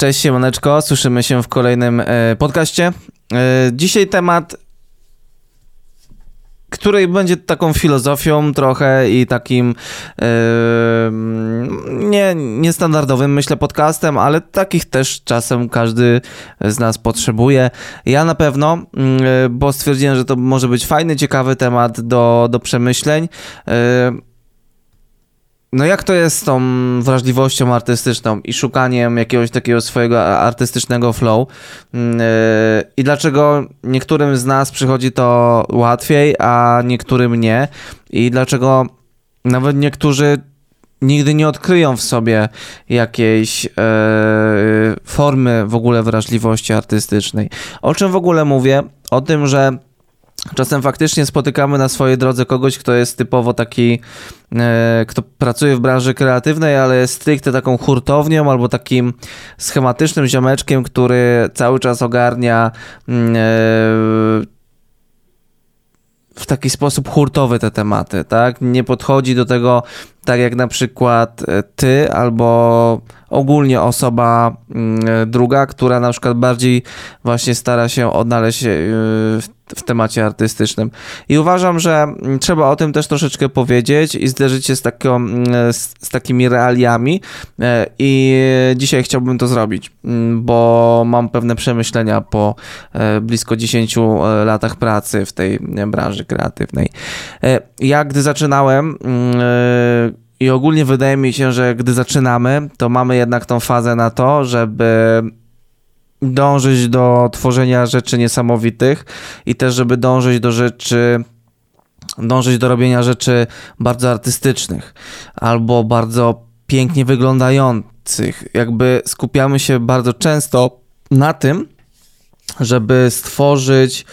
Cześć Siemoneczko, słyszymy się w kolejnym e, podcaście. E, dzisiaj temat, który będzie taką filozofią trochę i takim e, nie, niestandardowym, myślę, podcastem, ale takich też czasem każdy z nas potrzebuje. Ja na pewno, mm, e, bo stwierdziłem, że to może być fajny, ciekawy temat do, do przemyśleń. E, no jak to jest z tą wrażliwością artystyczną i szukaniem jakiegoś takiego swojego artystycznego flow mm, e, i dlaczego niektórym z nas przychodzi to łatwiej, a niektórym nie i dlaczego nawet niektórzy nigdy nie odkryją w sobie jakiejś e, formy w ogóle wrażliwości artystycznej. O czym w ogóle mówię? O tym, że Czasem faktycznie spotykamy na swojej drodze kogoś, kto jest typowo taki, e, kto pracuje w branży kreatywnej, ale jest stricte taką hurtownią albo takim schematycznym ziomeczkiem, który cały czas ogarnia mm, e, w taki sposób hurtowy te tematy, tak? Nie podchodzi do tego tak jak na przykład e, ty albo ogólnie osoba mm, druga, która na przykład bardziej właśnie stara się odnaleźć w w temacie artystycznym. I uważam, że mm, trzeba o tym też troszeczkę powiedzieć i zderzyć się z, taką, mm, z, z takimi realiami. E, I dzisiaj chciałbym to zrobić, bo mam pewne przemyślenia po e, blisko 10 e, latach pracy w tej branży kreatywnej. Ja, gdy zaczynałem, i ogólnie wydaje mi się, że gdy zaczynamy, to mamy jednak tą fazę na to, żeby dążyć do tworzenia rzeczy niesamowitych i też, żeby dążyć do rzeczy, dążyć do robienia rzeczy bardzo artystycznych albo bardzo pięknie wyglądających. Jakby skupiamy się bardzo często na tym, żeby stworzyć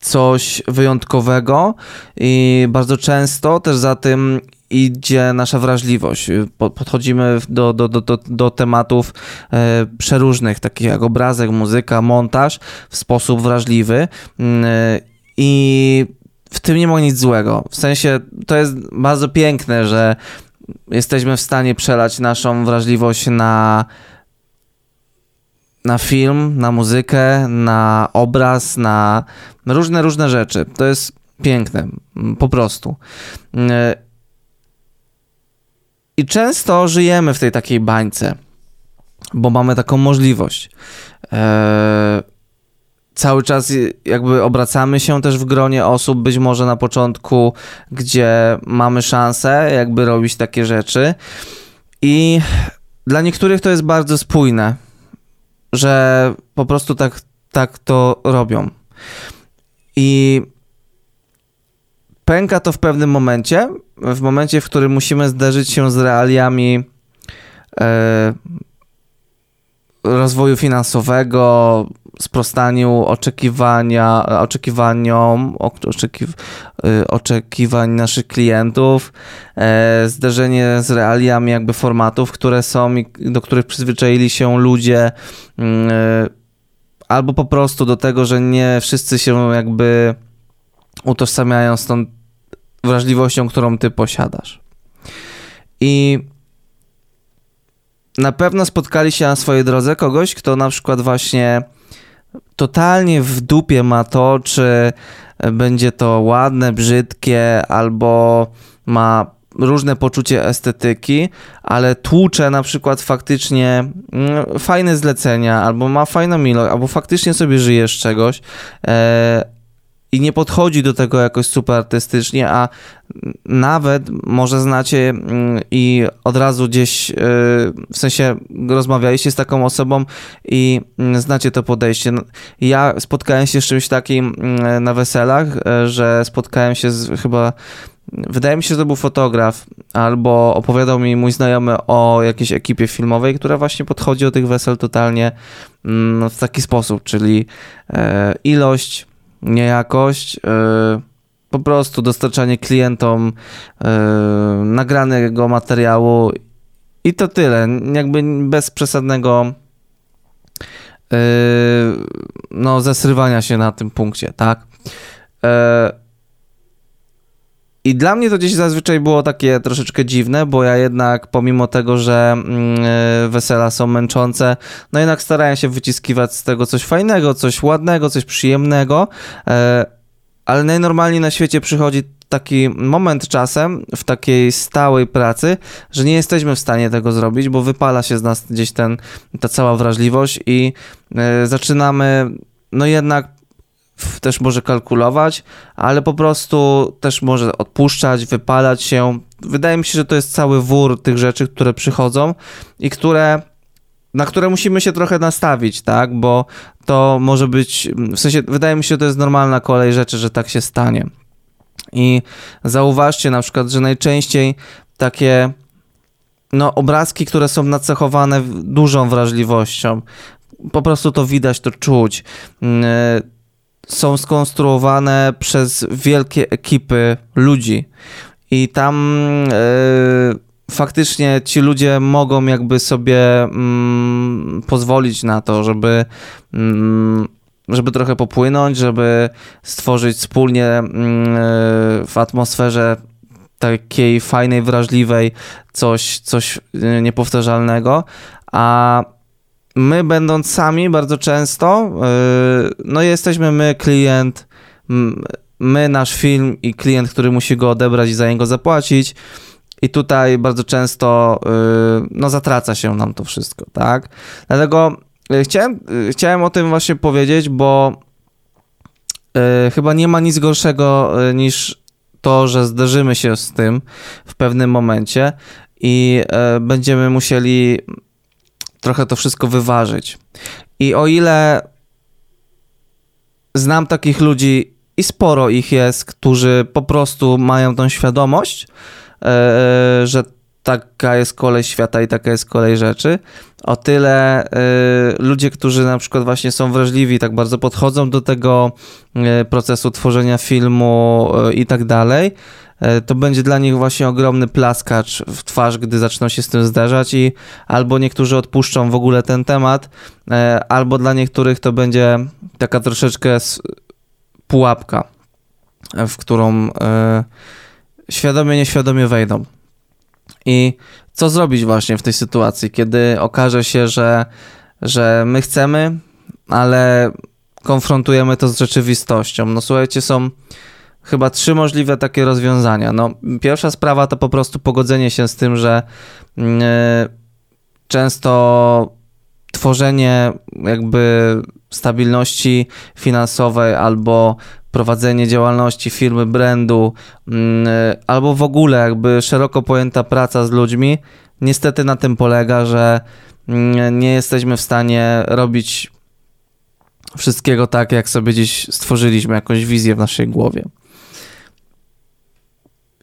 coś wyjątkowego i bardzo często też za tym idzie nasza wrażliwość. Podchodzimy do, do, do, do, tematów e, przeróżnych, takich jak obrazek, muzyka, montaż w sposób wrażliwy mm, e, i w tym nie ma nic złego. W sensie to jest bardzo piękne, że jesteśmy w stanie przelać naszą wrażliwość na na film, na muzykę, na obraz, na różne, różne rzeczy. To jest piękne, po prostu. I często żyjemy w tej takiej bańce, bo mamy taką możliwość. Eee, cały czas jakby obracamy się też w gronie osób, być może na początku, gdzie mamy szansę jakby robić takie rzeczy. I dla niektórych to jest bardzo spójne, że po prostu tak, tak to robią. I pęka to w pewnym momencie, w momencie, w którym musimy zderzyć się z realiami e, rozwoju finansowego, sprostaniu oczekiwania, oczekiwaniom, oczekiw, e, oczekiwań naszych klientów, e, zderzenie z realiami jakby formatów, które są, do których przyzwyczaili się ludzie, mm, e, albo po prostu do tego, że nie wszyscy się jakby utożsamiają z tą wrażliwością, którą ty posiadasz. I na pewno spotkali się na swojej drodze kogoś, kto na przykład właśnie totalnie w dupie ma to, czy będzie to ładne, brzydkie, albo ma różne poczucie estetyki, ale tłucze na przykład faktycznie mm, fajne zlecenia, albo ma fajną ilość, albo faktycznie sobie żyje z czegoś, e, i nie podchodzi do tego jakoś super artystycznie, a nawet może znacie mm, i od razu gdzieś, y, w sensie rozmawialiście z taką osobą i mm, znacie to podejście. No, ja spotkałem się z czymś takim mm, na weselach, y, że spotkałem się z chyba Wydaje mi się, że to był fotograf, albo opowiadał mi mój znajomy o jakiejś ekipie filmowej, która właśnie podchodzi do tych wesel totalnie w taki sposób, czyli e, ilość, nie jakość, e, po prostu dostarczanie klientom e, nagranego materiału i to tyle. Jakby bez przesadnego e, no, zesrywania się na tym punkcie, tak? I dla mnie to gdzieś zazwyczaj było takie troszeczkę dziwne, bo ja jednak pomimo tego, że mm, e, wesela są męczące, no jednak starałem się wyciskiwać z tego coś fajnego, coś ładnego, coś przyjemnego, e, ale najnormalniej na świecie przychodzi taki moment czasem w takiej stałej pracy, że nie jesteśmy w stanie tego zrobić, bo wypala się z nas gdzieś ten, ta cała wrażliwość i e, zaczynamy no jednak też może kalkulować, ale po prostu też może odpuszczać, wypalać się. Wydaje mi się, że to jest cały wór tych rzeczy, które przychodzą i które na które musimy się trochę nastawić, tak? Bo to może być, w sensie, wydaje mi się, że to jest normalna kolej rzeczy, że tak się stanie. I zauważcie na przykład, że najczęściej takie no, obrazki, które są nacechowane dużą wrażliwością, po prostu to widać, to czuć. Mm, są skonstruowane przez wielkie ekipy ludzi. I tam e, faktycznie ci ludzie mogą jakby sobie mm, pozwolić na to, żeby, mm, żeby trochę popłynąć, żeby stworzyć wspólnie mm, w atmosferze takiej fajnej, wrażliwej coś, coś e, niepowtarzalnego, a my będąc sami bardzo często, yy, no jesteśmy my, klient, my, nasz film i klient, który musi go odebrać i za niego zapłacić. I tutaj bardzo często yy, no, zatraca się nam to wszystko, tak? Dlatego yy, chciałem, chciałem o tym właśnie powiedzieć, bo chyba nie ma nic gorszego niż to, że zderzymy się z tym w pewnym momencie i będziemy musieli trochę to wszystko wyważyć. I o ile znam takich ludzi i sporo ich jest, którzy po prostu mają tą świadomość, e, że taka jest kolej świata i taka jest kolej rzeczy. O tyle e, ludzie, którzy na przykład właśnie są wrażliwi, tak bardzo podchodzą do tego e, procesu tworzenia filmu i tak dalej, to będzie dla nich właśnie ogromny plaskacz w twarz, gdy zaczną się z tym zdarzać i albo niektórzy odpuszczą w ogóle ten temat, e, albo dla niektórych to będzie taka troszeczkę pułapka, w którą e, świadomie, nieświadomie wejdą. I co zrobić właśnie w tej sytuacji, kiedy okaże się, że, że my chcemy, ale konfrontujemy to z rzeczywistością. No słuchajcie, są chyba trzy możliwe takie rozwiązania. No, pierwsza sprawa to po prostu pogodzenie się z tym, że yy, często tworzenie jakby stabilności finansowej albo prowadzenie działalności firmy, brandu, yy, albo w ogóle jakby szeroko pojęta praca z ludźmi, niestety na tym polega, że yy, nie jesteśmy w stanie robić wszystkiego tak, jak sobie gdzieś stworzyliśmy, jakąś wizję w naszej głowie.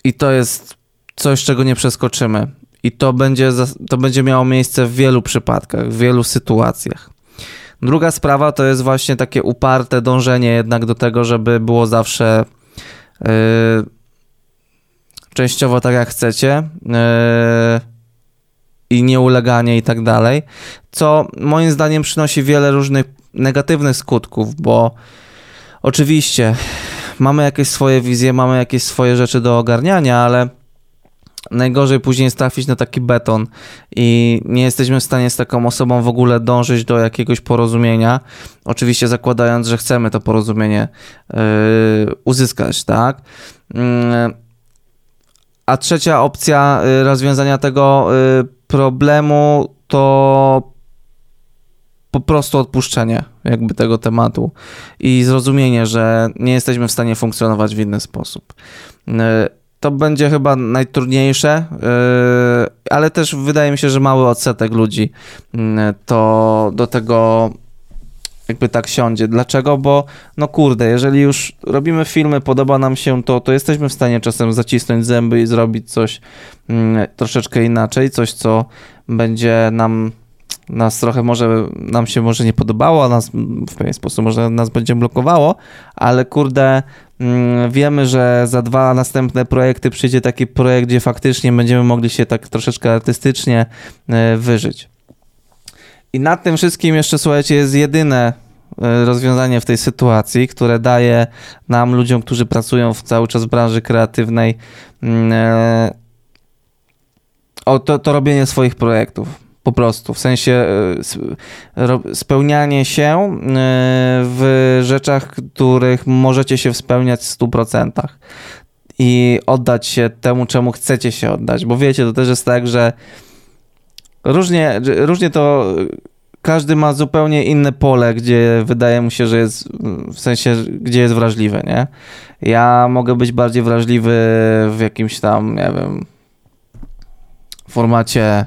I to jest coś, czego nie przeskoczymy. I to będzie, to będzie miało miejsce w wielu przypadkach, w wielu sytuacjach. Druga sprawa to jest właśnie takie uparte dążenie jednak do tego, żeby było zawsze yy, częściowo tak jak chcecie yy, i nieuleganie i tak dalej, co moim zdaniem przynosi wiele różnych negatywnych skutków, bo oczywiście mamy jakieś swoje wizje, mamy jakieś swoje rzeczy do ogarniania, ale najgorzej później jest trafić na taki beton i nie jesteśmy w stanie z taką osobą w ogóle dążyć do jakiegoś porozumienia. Oczywiście zakładając, że chcemy to porozumienie yy, uzyskać, tak? Yy, a trzecia opcja yy, rozwiązania tego yy, problemu to po prostu odpuszczenie jakby tego tematu i zrozumienie, że nie jesteśmy w stanie funkcjonować w inny sposób. E, to będzie chyba najtrudniejsze, e, ale też wydaje mi się, że mały odsetek ludzi mm, to do tego jakby tak siądzie. Dlaczego? Bo no kurde, jeżeli już robimy filmy, podoba nam się to, to jesteśmy w stanie czasem zacisnąć zęby i zrobić coś mm, troszeczkę inaczej, coś co będzie nam nas trochę może, nam się może nie podobało, nas w pewien sposób może nas będzie blokowało, ale kurde, mm, wiemy, że za dwa następne projekty przyjdzie taki projekt, gdzie faktycznie będziemy mogli się tak troszeczkę artystycznie e, wyżyć. I nad tym wszystkim jeszcze, słuchajcie, jest jedyne e, rozwiązanie w tej sytuacji, które daje nam, ludziom, którzy pracują w cały czas w branży kreatywnej, mm, e, o to, to robienie swoich projektów. Po prostu, w sensie e, spełnianie się w rzeczach, których możecie się spełniać w 100% i oddać się temu, czemu chcecie się oddać. Bo wiecie, to też jest tak, że różnie, różnie to każdy ma zupełnie inne pole, gdzie wydaje mu się, że jest, w sensie, gdzie jest wrażliwy, nie? Ja mogę być bardziej wrażliwy w jakimś tam, nie wiem, formacie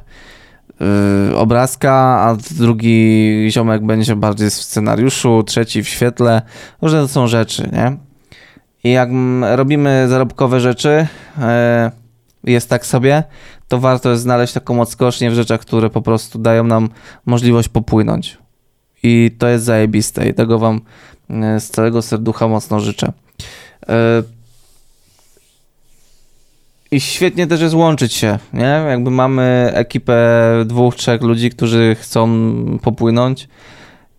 obrazka, a drugi ziomek będzie bardziej w scenariuszu, trzeci w świetle. Różne to są rzeczy, nie? I jak robimy zarobkowe rzeczy, yy, jest tak sobie, to warto jest znaleźć taką odskocznię w rzeczach, które po prostu dają nam możliwość popłynąć. I to jest zajebiste i tego wam e, z całego serducha mocno życzę. I świetnie też jest łączyć się, nie? Jakby mamy ekipę dwóch, trzech ludzi, którzy chcą popłynąć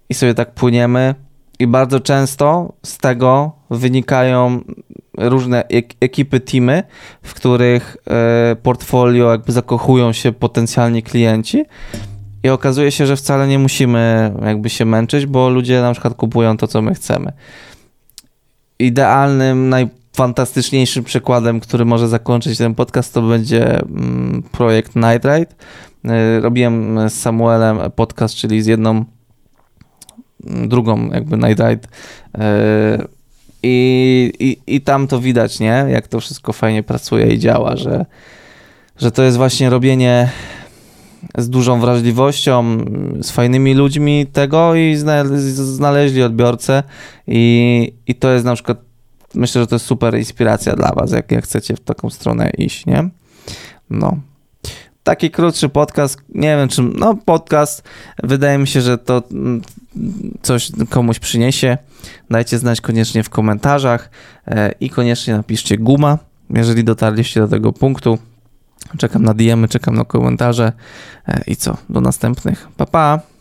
i sobie tak płyniemy i bardzo często z tego wynikają różne ekipy, teamy, w których e, portfolio jakby zakochują się potencjalni klienci. I okazuje się, że wcale nie musimy jakby się męczyć, bo ludzie na przykład kupują to, co my chcemy. Idealnym, najfantastyczniejszym przykładem, który może zakończyć ten podcast, to będzie mm, projekt Night Ride. E, robiłem z Samuelem podcast, czyli z jedną drugą jakby Night Ride e, i, i, i tam to widać, nie? Jak to wszystko fajnie pracuje i działa, że, że to jest właśnie robienie z dużą wrażliwością, z fajnymi ludźmi tego i znaleźli odbiorcę i, i to jest na przykład, myślę, że to jest super inspiracja dla was, jak, jak chcecie w taką stronę iść, nie? No taki krótszy podcast, nie wiem czy, no podcast, wydaje mi się, że to mm, coś komuś przyniesie. Dajcie znać koniecznie w komentarzach e, i koniecznie napiszcie guma, jeżeli dotarliście do tego punktu. Czekam na DM, czekam na komentarze e, i co, do następnych. Pa, pa!